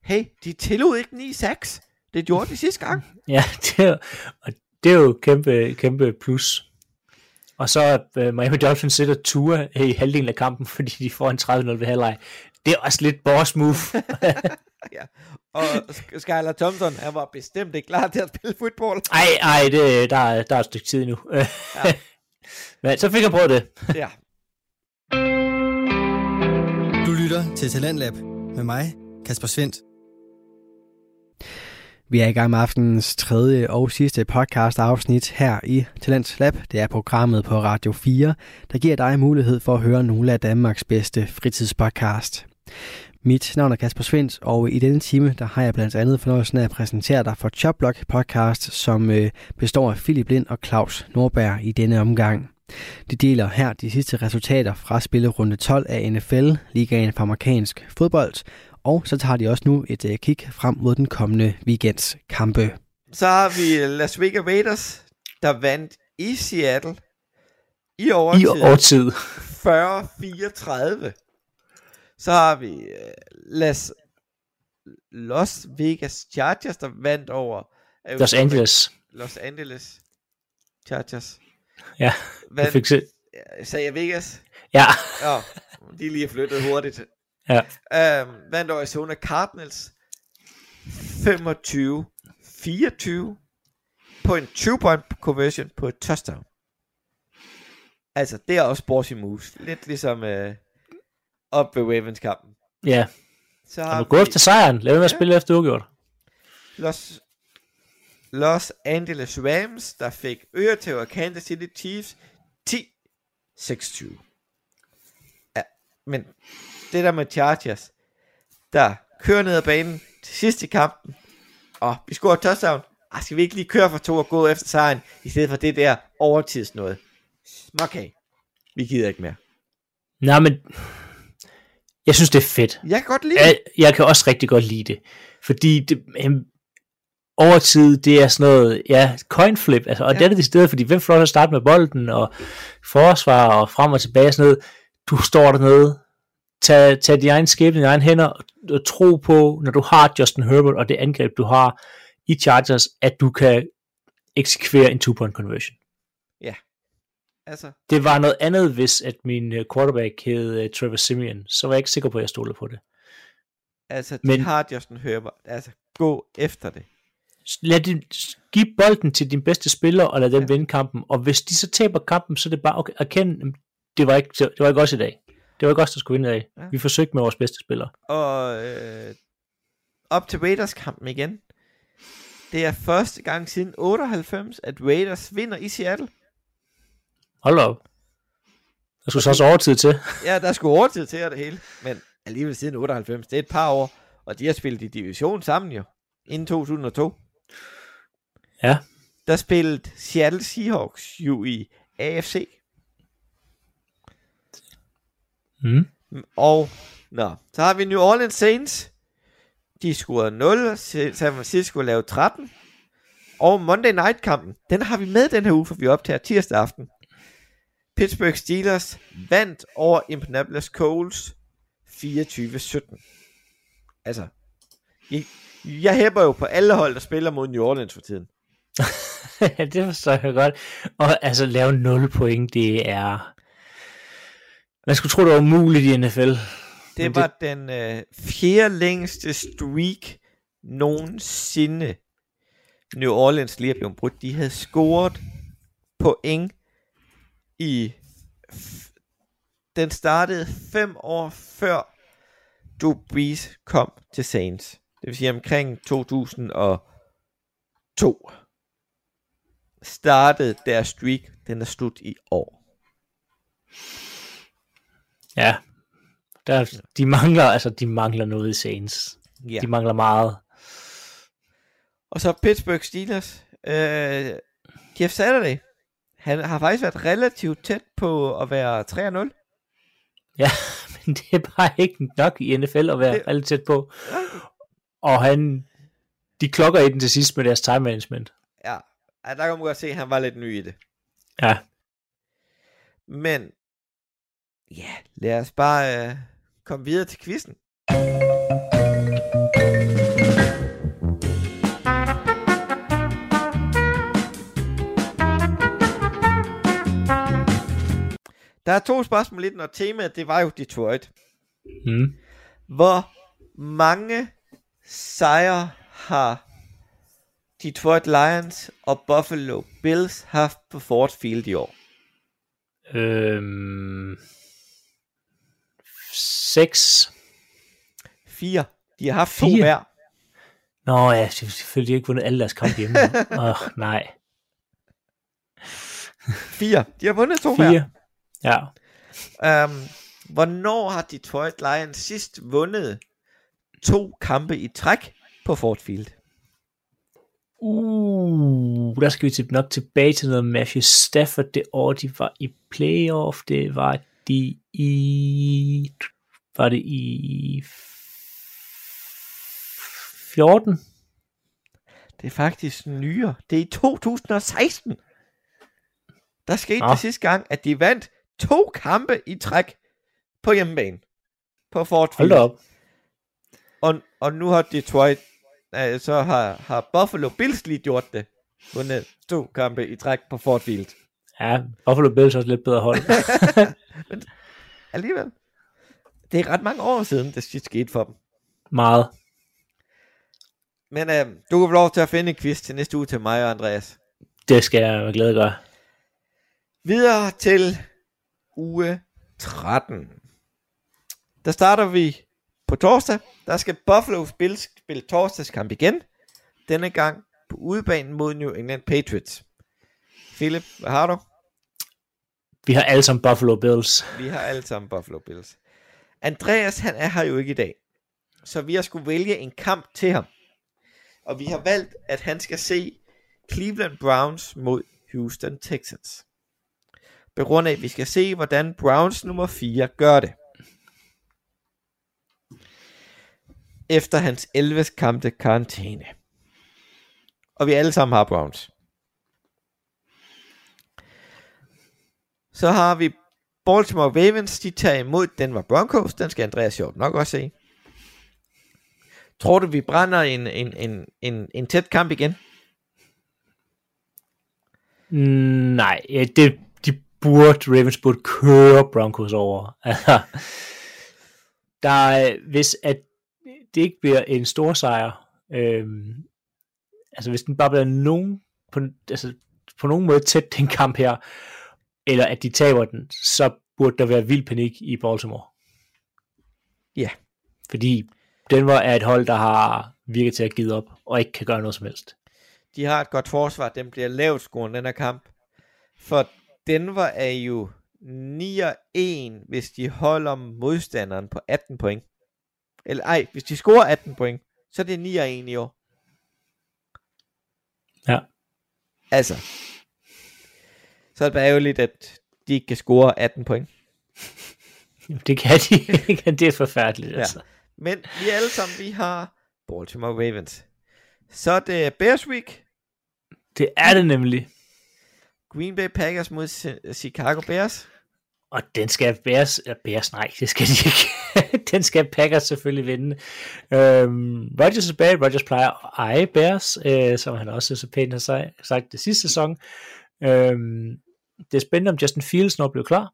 Hey, de tillod ikke 9-6. Det gjorde de sidste gang. <laughs> Ja, det og det er jo kæmpe, kæmpe plus. Og så uh, Miami Dolphins sætter Tua i halvdelen af kampen, <laughs> fordi de får en 30-0 ved halvleg. Det er også lidt boss move. <laughs> ja. Og Sk- Skylar Thompson, han var bestemt ikke klar til at spille fodbold. ej, ej, det, der, er- der er et stykke tid nu. Ja. <laughs> Men så fik jeg prøvet det. Ja. Du lytter til Talentlab med mig, Kasper Svendt. Vi er i gang med aftenens tredje og sidste podcast afsnit her i Talent Lab. Det er programmet på Radio 4, der giver dig mulighed for at høre nogle af Danmarks bedste fritidspodcast. Mit navn er Kasper Svendt, og i denne time der har jeg blandt andet fornøjelsen af at præsentere dig for Chopblock podcast, som øh, består af Philip Lind og Claus Nordberg i denne omgang. De deler her de sidste resultater fra spillerunde 12 af NFL, ligaen for amerikansk fodbold, og så tager de også nu et øh, kig frem mod den kommende weekends kampe. Så har vi Las Vegas Raiders, der vandt i Seattle i I overtid. overtid. 40-34. Så har vi øh, Las, Los Vegas Chargers, der vandt over Los Angeles. Los Angeles Chargers. Ja, jeg Vandt, fik se. sagde jeg Vegas? Ja, Ja, de er lige flyttet hurtigt. Ja. Um, vandt Arizona Cardinals 25-24 på en 2-point conversion på et touchdown. Altså, det er også bossy moves. Lidt ligesom uh, op ved Ravens kampen. ja. Så Og har gå efter sejren. Lad være med at spille efter uafgjort. Los, Los Angeles Rams, der fik øretæv af Kansas City Chiefs 10-26. Ja, men det der med Chargers, der kører ned ad banen til sidst i kampen, og vi scorer touchdown. Ah, skal vi ikke lige køre for to og gå efter sejren, i stedet for det der overtids noget? Okay, vi gider ikke mere. Nej, men jeg synes, det er fedt. Jeg kan godt lide Jeg, jeg kan også rigtig godt lide det. Fordi det, øhm, overtid, det er sådan noget, ja, coin flip, altså, og Ja. det er det i stedet, fordi hvem får lov at starte med bolden, og forsvar, og frem og tilbage, sådan noget. Du står dernede, tage, tage din egen skæbne i egne hænder og, tro på, når du har Justin Herbert og det angreb, du har i Chargers, at du kan eksekvere en two-point conversion. Altså, Det var noget andet, hvis at min øh, quarterback hed uh, Trevor Simeon. Så var jeg ikke sikker på, at jeg stolede på det. altså de Men- har Justin Herbert. Altså, gå efter det. Lad din, giv bolden til din bedste spiller, og lad dem Ja. vinde kampen. Og hvis de så taber kampen, så er det bare, okay, erkend, det var ikke, det var ikke os i dag. Det var ikke os, der skulle vinde dag. Ja. Vi forsøgte med vores bedste spillere. Og øh, op til Raiders-kampen igen. Det er første gang siden 98, at Raiders vinder i Seattle. Hold op. Der skulle så også overtid til. <laughs> Ja, der skulle overtid til og det hele. Men alligevel siden 98. Det er et par år. Og de har spillet i division sammen jo. Inden 2002. Ja. Der spillede Seattle Seahawks jo i AFC. Mm. Og nå, så har vi New Orleans Saints. De scorede 0, San Francisco lavede 13. Og Monday Night kampen, den har vi med den her uge, for vi optager tirsdag aften. Pittsburgh Steelers vandt over Indianapolis Colts 24-17. Altså, jeg, jeg hæpper jo på alle hold, der spiller mod New Orleans for tiden. <laughs> det forstår jeg godt. Og altså, lave 0 point, det er... Man skulle tro, det var umuligt i NFL. Det var den øh, fjerde længste streak nogensinde New Orleans lige er blevet brudt. De havde scoret point i... Den startede fem år før Drew Brees kom til Saints. Det vil sige omkring 2002 startede deres streak. Den er slut i år. Ja. Der, de mangler, altså, de mangler noget i Saints. Ja. De mangler meget. Og så Pittsburgh Steelers. Øh, Jeff Saturday. Han har faktisk været relativt tæt på at være 3-0. Ja, <laughs> men det er bare ikke nok i NFL at være Det- alt tæt på. Og han, de klokker i den til sidst med deres time management. Ja, ja der kan man godt se, at han var lidt ny i det. Ja, Men, ja, lad os bare øh, komme videre til quizzen. Der er to spørgsmål i den, og temaet, det var jo Detroit. mm. Hvor mange sejre har Detroit Lions og Buffalo Bills haft på Ford Field i år? øhm, seks. Fire. De har haft to Fire? hver. Nå ja, selvfølgelig ikke vundet alle deres kampe hjemme. <laughs> Åh, oh, nej. Fire. De har vundet to hver. Fire. Ja. Um, hvornår har Detroit Lions sidst vundet to kampe i træk på Ford Field? Uh, der skal vi til, nok tilbage til noget Matthew Stafford det år, de var i playoff. Det var de i... Var det i 14? Det er faktisk nyere. Det er i 2016. Der skete Nå. det sidste gang, at de vandt to kampe i træk på hjemmebane. På Hold Field. da op. Og, og nu har Detroit, øh, så har, har Buffalo Bills lige gjort det. Vundet to kampe i træk på Ford Field. Ja, Buffalo Bills er også lidt bedre hold. <laughs> Alligevel. Det er ret mange år siden, det skete for dem. Meget. Men øh, du kan få lov til at finde en quiz til næste uge til mig og Andreas. Det skal jeg med glæde gøre. Videre til uge 13. Der starter vi på torsdag. Der skal Buffalo Bills spille torsdagskamp igen. Denne gang på udebanen mod New England Patriots. Philip, hvad har du? Vi har alle sammen Buffalo Bills. Vi har alle sammen Buffalo Bills. Andreas, han er her jo ikke i dag. Så vi har skulle vælge en kamp til ham. Og vi har valgt, at han skal se Cleveland Browns mod Houston Texans. På af, at vi skal se, hvordan Browns nummer 4 gør det. Efter hans 11 kampe karantæne. Og vi alle sammen har Browns. Så har vi Baltimore Ravens, de tager imod Denver Broncos. Den skal Andreas sjovt nok også se. Tror du, vi brænder en, en, en, en, en tæt kamp igen? Nej, det, de burde, Ravens burde køre Broncos over. <laughs> Altså, der er, hvis at det ikke bliver en stor sejr, øhm, altså hvis den bare bliver nogen, på, altså på nogen måde tæt den kamp her, eller at de taber den, så burde der være vild panik i Baltimore. Ja. Fordi Denver er et hold, der har virket til at give op, og ikke kan gøre noget som helst. De har et godt forsvar. Den bliver lavt scoren, den her kamp. For Denver er jo 9-1, hvis de holder modstanderen på 18 point. Eller ej, hvis de scorer 18 point, så er det 9-1 i år. Ja. Altså. Så er det bare ærgerligt, at de ikke kan score 18 point. Det kan de. <laughs> det er forfærdeligt, Ja. altså. Men vi alle sammen, vi har Baltimore Ravens. Så er det Bears Week. Det er det nemlig. Green Bay Packers mod Chicago Bears. Og den skal Bears, Bears nej, det skal de ikke. <laughs> den skal Packers selvfølgelig vinde. Øhm, Rodgers er tilbage. Rodgers plejer at eje Bears, øh, som han også så pænt har sag- sagt det sidste sæson. Øhm, det er spændende, om Justin Fields når bliver klar.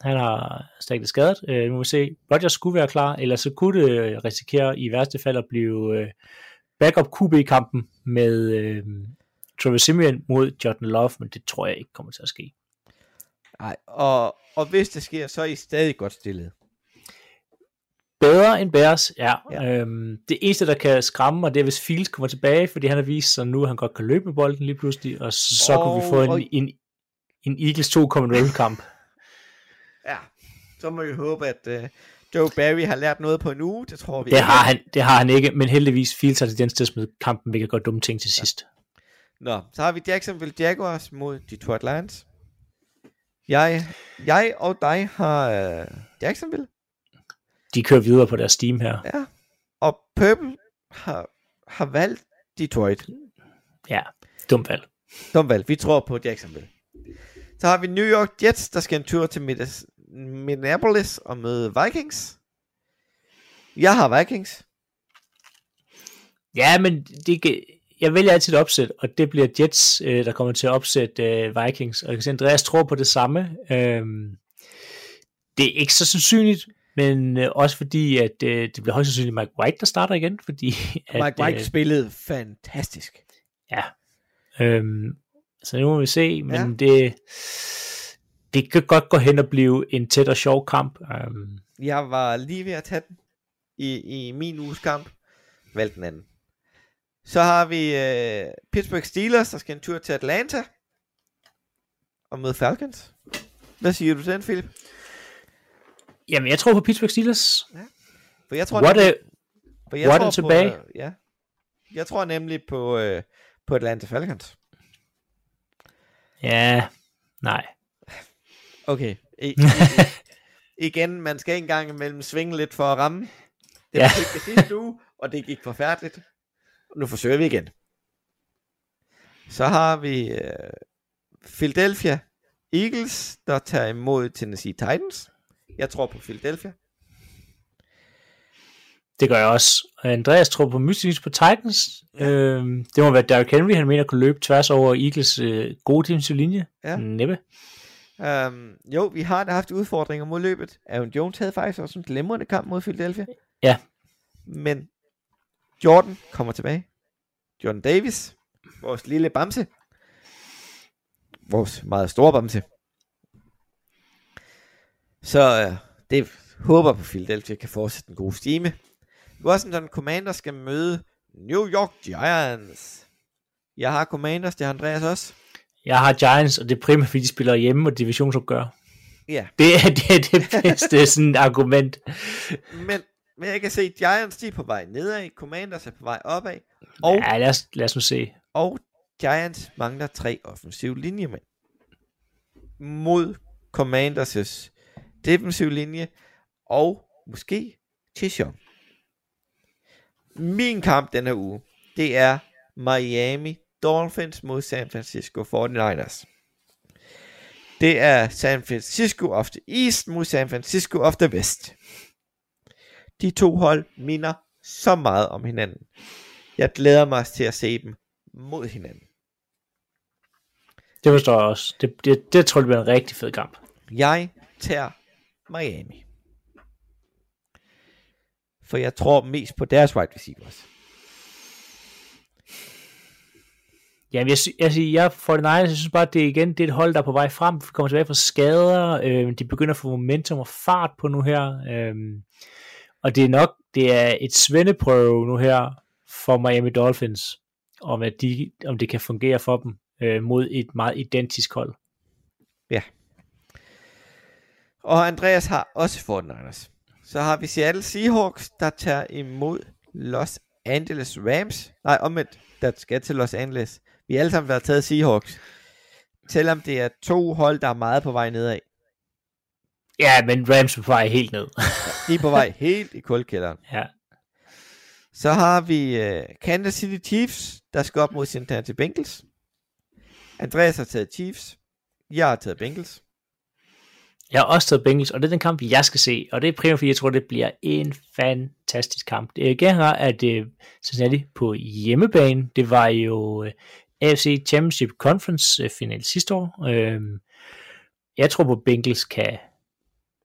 Han har stadig skadet. Øh, nu må vi se. Rodgers skulle være klar, eller så kunne det øh, risikere i værste fald at blive øh, backup QB i kampen med øh, Trevor Simeon mod Jordan Love, men det tror jeg ikke kommer til at ske. Nej, og, og hvis det sker, så er I stadig godt stillet. bedre end Bears, ja. Ja. Øhm, det eneste, der kan skræmme mig, det er, hvis Fields kommer tilbage, fordi han har vist sig nu, at han godt kan løbe med bolden lige pludselig, og så Og- kunne vi få og- en, en, Eagles 2.0 kamp. <laughs> Ja, så må vi håbe, at uh, Joe Barry har lært noget på en uge. Det tror vi Det ikke. har han, det har han ikke, men heldigvis Fields har tendens til at smide kampen, hvilket gør dumme ting til sidst. Nå, så har vi Jacksonville Jaguars mod Detroit Lions. Jeg, jeg og dig har uh, Jacksonville. De kører videre på deres steam her. Ja. Og Purple har, har valgt Detroit. Ja, dumt valg. Som valg. Vi tror på Jacksonville. Så har vi New York Jets, der skal en tur til Minneapolis og møde Vikings. Jeg har Vikings. Ja, men det, jeg vælger altid et opsæt, og det bliver Jets, øh, der kommer til at opsætte øh, Vikings. Og jeg kan se, Andreas tror på det samme. Øhm, det er ikke så sandsynligt, men øh, også fordi, at det bliver højst sandsynligt Mike White, der starter igen, fordi <laughs> at, Mike White spillede fantastisk. ja, øhm, så nu må vi se, men Ja. ja. det, det kan godt gå hen og blive en tæt og sjov kamp. Øhm, Jeg var lige ved at tage den i, i min uges kamp. Valgte den anden. Så har vi øh, Pittsburgh Steelers, der skal en tur til Atlanta. Og møde Falcons. Hvad siger du til den, Philip? jamen, jeg tror på Pittsburgh Steelers. For jeg tror, What nemlig, a, for jeg what tror tilbage? På, ja. Jeg tror nemlig på, øh, på Atlanta Falcons. Ja, nej. Okay. I, i, <laughs> igen, man skal ikke engang imellem svinge lidt for at ramme. Det var ja. det sidste <laughs> uge, og det gik forfærdeligt. Nu forsøger vi igen. Så har vi øh, Philadelphia Eagles, der tager imod Tennessee Titans. Jeg tror på Philadelphia. Det gør jeg også. Og Andreas tror på mystisk på Titans. Ja. Øhm, det må være Derrick Henry, han mener kunne løbe tværs over Eagles øh, gode defensive linje. Ja. Næppe. Um, jo, vi har da haft udfordringer mod løbet. Aaron Jones havde faktisk også en glimrende kamp mod Philadelphia. Ja. Men Jordan kommer tilbage. Jordan Davis, vores lille bamse. Vores meget store bamse. Så uh, det håber på Philadelphia kan fortsætte den gode stime. Washington Commanders skal møde New York Giants. Jeg har Commanders, det har Andreas også. Jeg har Giants, og det er primært, fordi de spiller hjemme og divisionsopgør. Ja. Det er det, er det bedste sådan argument. Men, men jeg kan se, at Giants de er på vej nedad, Commanders er på vej opad, og, Ja, lad os, lad os nu se. og Giants mangler tre offensive linjemænd. Mod Commanders' defensive linje, og måske Chishon. Min kamp denne uge, det er Miami Dolphins mod San Francisco 49ers. Det er San Francisco of the East mod San Francisco of the West. De to hold minder så meget om hinanden. Jeg glæder mig til at se dem mod hinanden. Det forstår jeg også. Det, det, det tror jeg bliver en rigtig fed kamp. Jeg tager Miami. For jeg tror mest på deres wide receivers. Jamen, jeg, jeg, siger, jeg for den jeg synes bare, at det igen det er et hold, der er på vej frem. Vi kommer tilbage fra skader. Øh, de begynder at få momentum og fart på nu her. Øh, og det er nok, det er et svendeprøve nu her for Miami Dolphins, om, at de, om det kan fungere for dem øh, mod et meget identisk hold. Og Andreas har også 49ers. Så har vi Seattle Seahawks, der tager imod Los Angeles Rams. Nej, omvendt, der skal til Los Angeles. Vi alle sammen har taget Seahawks. Selvom det er to hold, der er meget på vej nedad. Ja, men Rams er på vej helt ned. De er på vej helt i kuldkælderen. <laughs> ja. Så har vi uh, Kansas City Chiefs, der skal op mod Cincinnati Bengals. Andreas har taget Chiefs. Jeg har taget Bengals. Jeg har også taget Bengals, og det er den kamp, jeg skal se. Og det er primært, fordi jeg tror, det bliver en fantastisk kamp. Det er igen her, at uh, Cincinnati på hjemmebane, det var jo øh, uh, AFC Championship Conference uh, final sidste år. Uh, jeg tror på, Bengals kan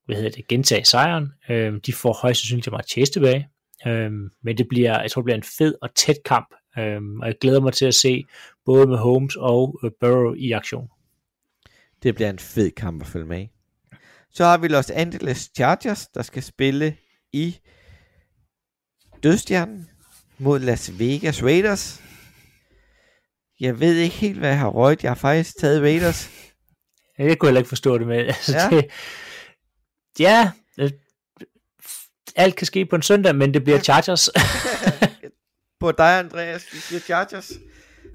hvad hedder det, gentage sejren. Uh, de får højst sandsynligt meget chase tilbage. Uh, men det bliver, jeg tror, det bliver en fed og tæt kamp. Uh, og jeg glæder mig til at se både med Holmes og uh, Burrow i aktion. Det bliver en fed kamp at følge med i. Så har vi Los Angeles Chargers, der skal spille i Dødstjernen mod Las Vegas Raiders. Jeg ved ikke helt, hvad jeg har røget. Jeg har faktisk taget Raiders. Jeg kunne heller ikke forstå det med. <laughs> Altså, Ja. Det, ja, øh, alt kan ske på en søndag, men det bliver Chargers. <laughs> <laughs> På dig, Andreas. Vi siger Chargers.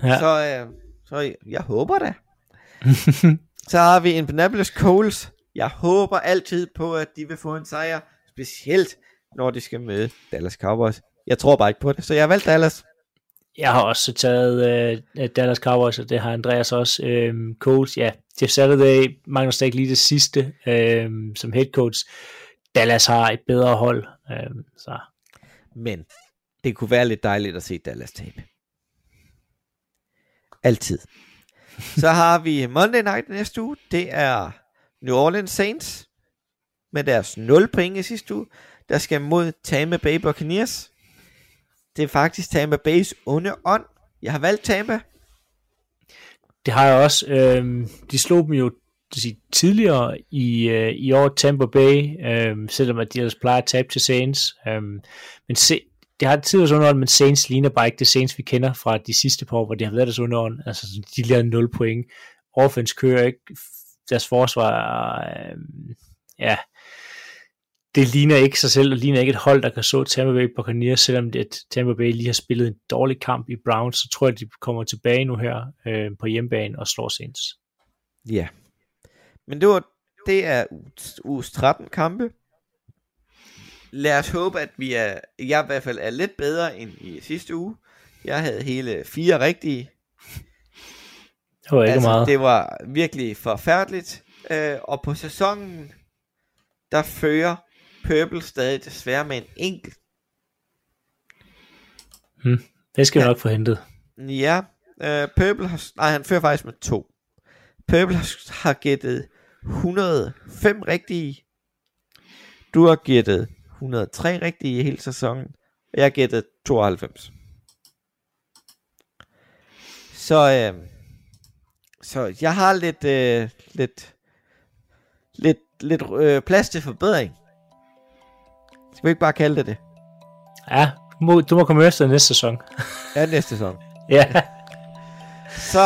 ja. Så, øh, så jeg håber da. Så har vi Indianapolis Colts. Jeg håber altid på, at de vil få en sejr. Specielt når de skal møde Dallas Cowboys. Jeg tror bare ikke på det, så jeg har valgt Dallas. Jeg har også taget øh, Dallas Cowboys, og det har Andreas også. Øh, coach, ja, Jeff Saturday mangler stadig lige det sidste øh, som head coach. Dallas har et bedre hold, øh, så Men det kunne være lidt dejligt at se Dallas tabe. Altid. Så har vi Monday Night næste uge. Det er New Orleans Saints med deres 0 point i sidste uge, der skal mod Tampa Bay Buccaneers. Det er faktisk Tampa Bays onde ånd. Jeg har valgt Tampa. Det har jeg også. Øh, de slog dem jo sige, tidligere i, øh, i år Tampa Bay, øh, selvom at de ellers plejer at tabe til Saints. Øh, men se, det har tidligere så underånd, men Saints ligner bare ikke det Saints, vi kender fra de sidste par år, hvor de har været deres underånd. Altså, de lavede 0 point. Offense kører ikke. Deres forsvar, øh, ja, det ligner ikke sig selv, og ligner ikke et hold, der kan så Tampa Bay Buccaneers, selvom det, Tampa Bay lige har spillet en dårlig kamp i Browns, så tror jeg, at de kommer tilbage nu her øh, på hjemmebane og slår Saints. Ja. Men det, var, det er uges 13 kampe. Lad os håbe, at vi er, jeg i hvert fald er lidt bedre end i sidste uge. Jeg havde hele fire rigtige. Det var ikke altså, meget. Det var virkelig forfærdeligt. Øh, og på sæsonen, der fører Purple stadig desværre med en enkelt. Det skal vi Ja. nok få hentet. Ja, øh, Purple har, nej, han fører faktisk med to. Purple har, har gættet 105 rigtige. Du har gættet 103 rigtige i hele sæsonen. Og jeg gættet 92. Så, øh, så jeg har lidt, øh, lidt, lidt, lidt øh, plads til forbedring. Skal vi ikke bare kalde det det? Ja, du må, du må komme efter næste sæson. <laughs> Ja, næste sæson. ja, Så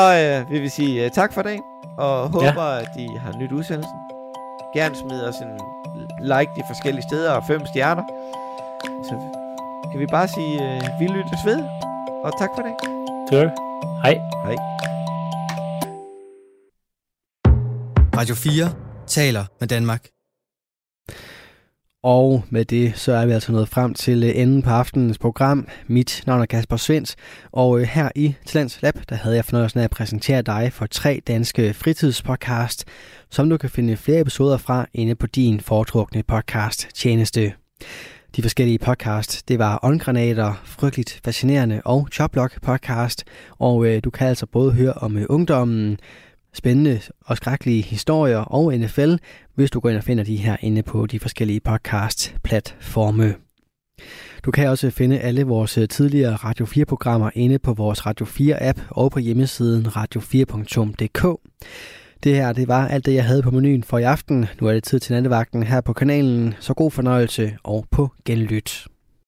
øh, vil vi sige øh, tak for i dag, og håber, ja. at de har nyt udsendelsen. Gerne smid os en like de forskellige steder og fem stjerner. Så kan vi bare sige, øh, vi lyttes ved, og tak for i dag. det var det. Hej. Hej. Radio 4 taler med Danmark. Og med det, så er vi altså nået frem til øh, enden på aftenens program. Mit navn er Kasper Svens, og øh, her i Talents Lab, der havde jeg fornøjelsen af at præsentere dig for tre danske fritidspodcast, som du kan finde flere episoder fra inde på din foretrukne podcast tjeneste. De forskellige podcast, det var Åndgranater, Frygteligt Fascinerende og Choplock podcast, og øh, du kan altså både høre om øh, ungdommen, spændende og skrækkelige historier og NFL, hvis du går ind og finder de her inde på de forskellige podcast-platforme. Du kan også finde alle vores øh, tidligere Radio 4-programmer inde på vores Radio 4-app og på hjemmesiden radio4.dk. Det her, det var alt det, jeg havde på menuen for i aften. Nu er det tid til nattevagten her på kanalen, så god fornøjelse og på genlyt.